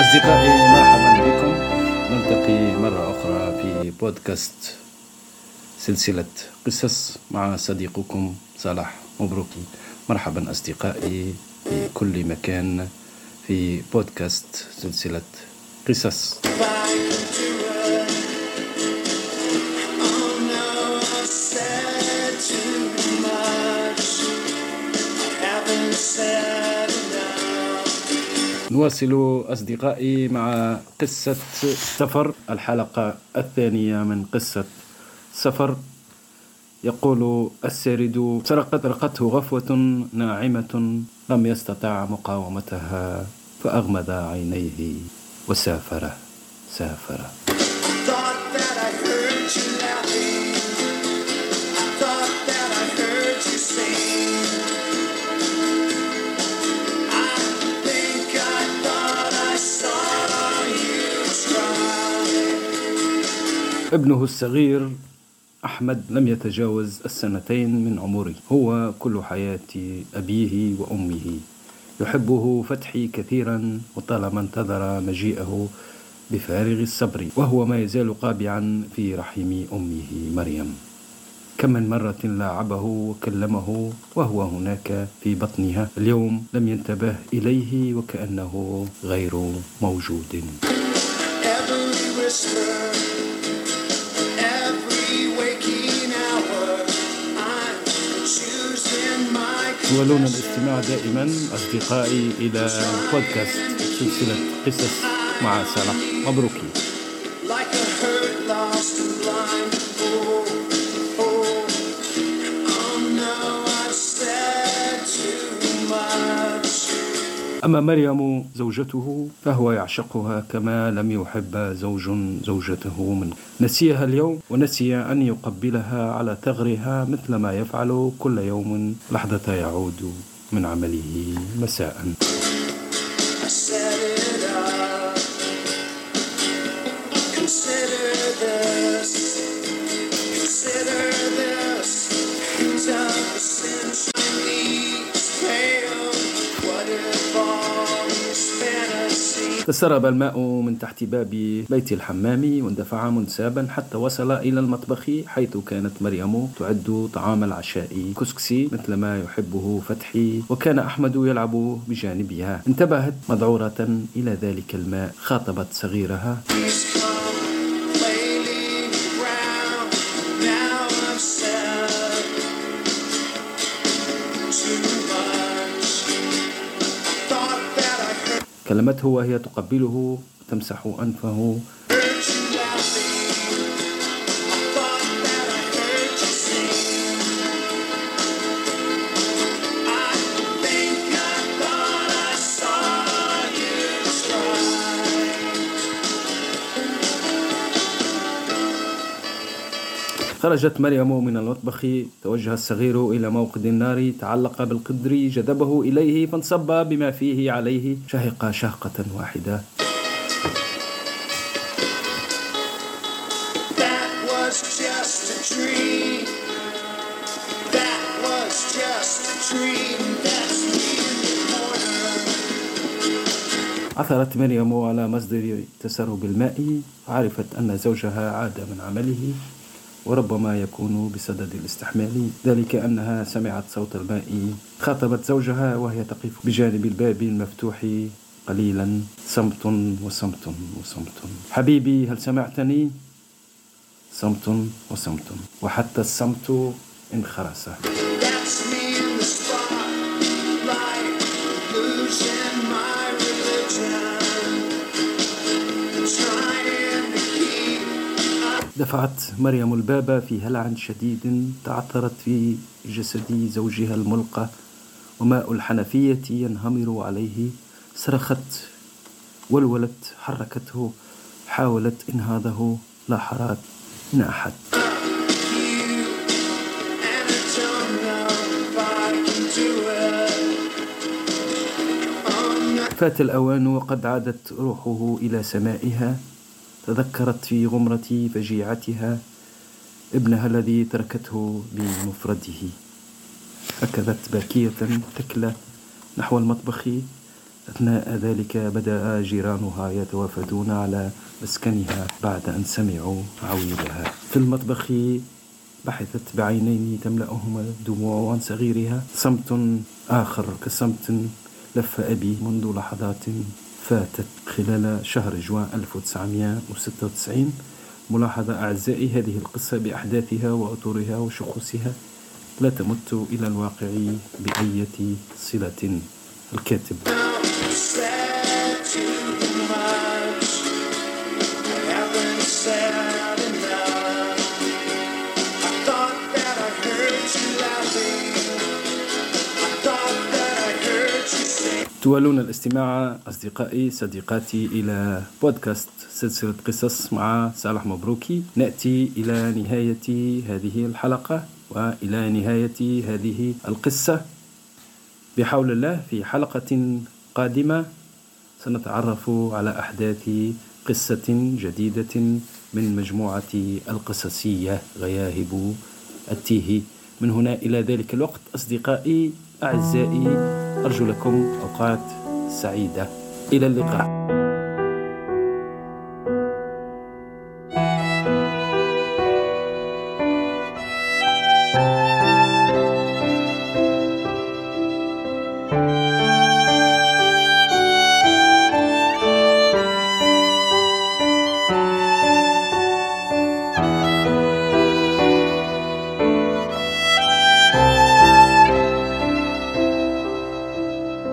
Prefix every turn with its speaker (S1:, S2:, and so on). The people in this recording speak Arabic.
S1: أصدقائي مرحبا بكم. نلتقي مرة أخرى في بودكاست سلسلة قصص مع صديقكم صلاح مبروكي مرحبا أصدقائي في كل مكان في بودكاست سلسلة قصص. Said نواصل أصدقائي مع قصة سفر الحلقة الثانية من قصة سفر. يقول السارد سرقت رقته غفوة ناعمة لم يستطع مقاومتها فأغمض عينيه وسافر سافر. ابنه الصغير أحمد لم يتجاوز السنتين من عمره. هو كل حياة أبيه وأمه. يحبه فتحي كثيرا وطالما انتظر مجيئه بفارغ الصبر وهو ما يزال قابعا في رحم أمه مريم. كم من مرة لاعبه وكلمه وهو هناك في بطنها. اليوم لم ينتبه إليه وكأنه غير موجود. تولون الاستماع دائما أصدقائي إلى بودكاست سلسلة قصص مع صلاح مبروكي. أما مريم زوجته فهو يعشقها كما لم يحب زوج زوجته من نسيها اليوم ونسي أن يقبلها على ثغرها مثل ما يفعل كل يوم لحظة يعود من عمله مساء. تسرب الماء من تحت باب بيت الحمام واندفع منسابا حتى وصل إلى المطبخ حيث كانت مريم تعد طعام العشاء كسكسي مثل ما يحبه فتحي وكان أحمد يلعب بجانبها. انتبهت مذعورة إلى ذلك الماء خاطبت صغيرها. كلمته وهي تقبله وتمسح أنفه خرجت مريم من المطبخ توجه الصغير إلى موقد النار تعلق بالقدر جذبه إليه فانصب بما فيه عليه شهق شهقة واحدة. عثرت مريم على مصدر تسرب الماء عرفت أن زوجها عاد من عمله. وربما يكون بسدد الاستحمال. ذلك أنها سمعت صوت الماء خاطبت زوجها وهي تقف بجانب الباب المفتوح قليلا. صمت وصمت وصمت. حبيبي هل سمعتني؟ صمت وصمت. وحتى الصمت انخرس. دفعت مريم الباب في هلع شديد تعثرت في جسد زوجها الملقى. وماء الحنفية ينهمر عليه. صرخت ولولت حركته. حاولت إنهاضه. لا حراك من أحد فات الأوان وقد عادت روحه إلى سمائها. تذكرت في غمرة فجيعتها ابنها الذي تركته بمفرده. ركضت باكية تكلى نحو المطبخ. أثناء ذلك بدأ جيرانها يتوافدون على مسكنها بعد أن سمعوا عويلها. في المطبخ بحثت بعينين تملأهما الدموع عن صغيرها. صمت آخر كصمت لف أبي منذ لحظات فاتت خلال شهر جوان 1996 ملاحظة أعزائي هذه القصة بأحداثها وأطورها وشخوصها لا تمت إلى الواقع بأية صلة. الكاتب. تولون الاستماع أصدقائي صديقاتي إلى بودكاست سلسلة قصص مع صالح مبروكي. نأتي إلى نهاية هذه الحلقة وإلى نهاية هذه القصة. بحول الله في حلقة قادمة سنتعرف على أحداث قصة جديدة من مجموعة القصصية غياهب التيه. من هنا إلى ذلك الوقت أصدقائي أعزائي أرجو لكم أوقات سعيدة. إلى اللقاء.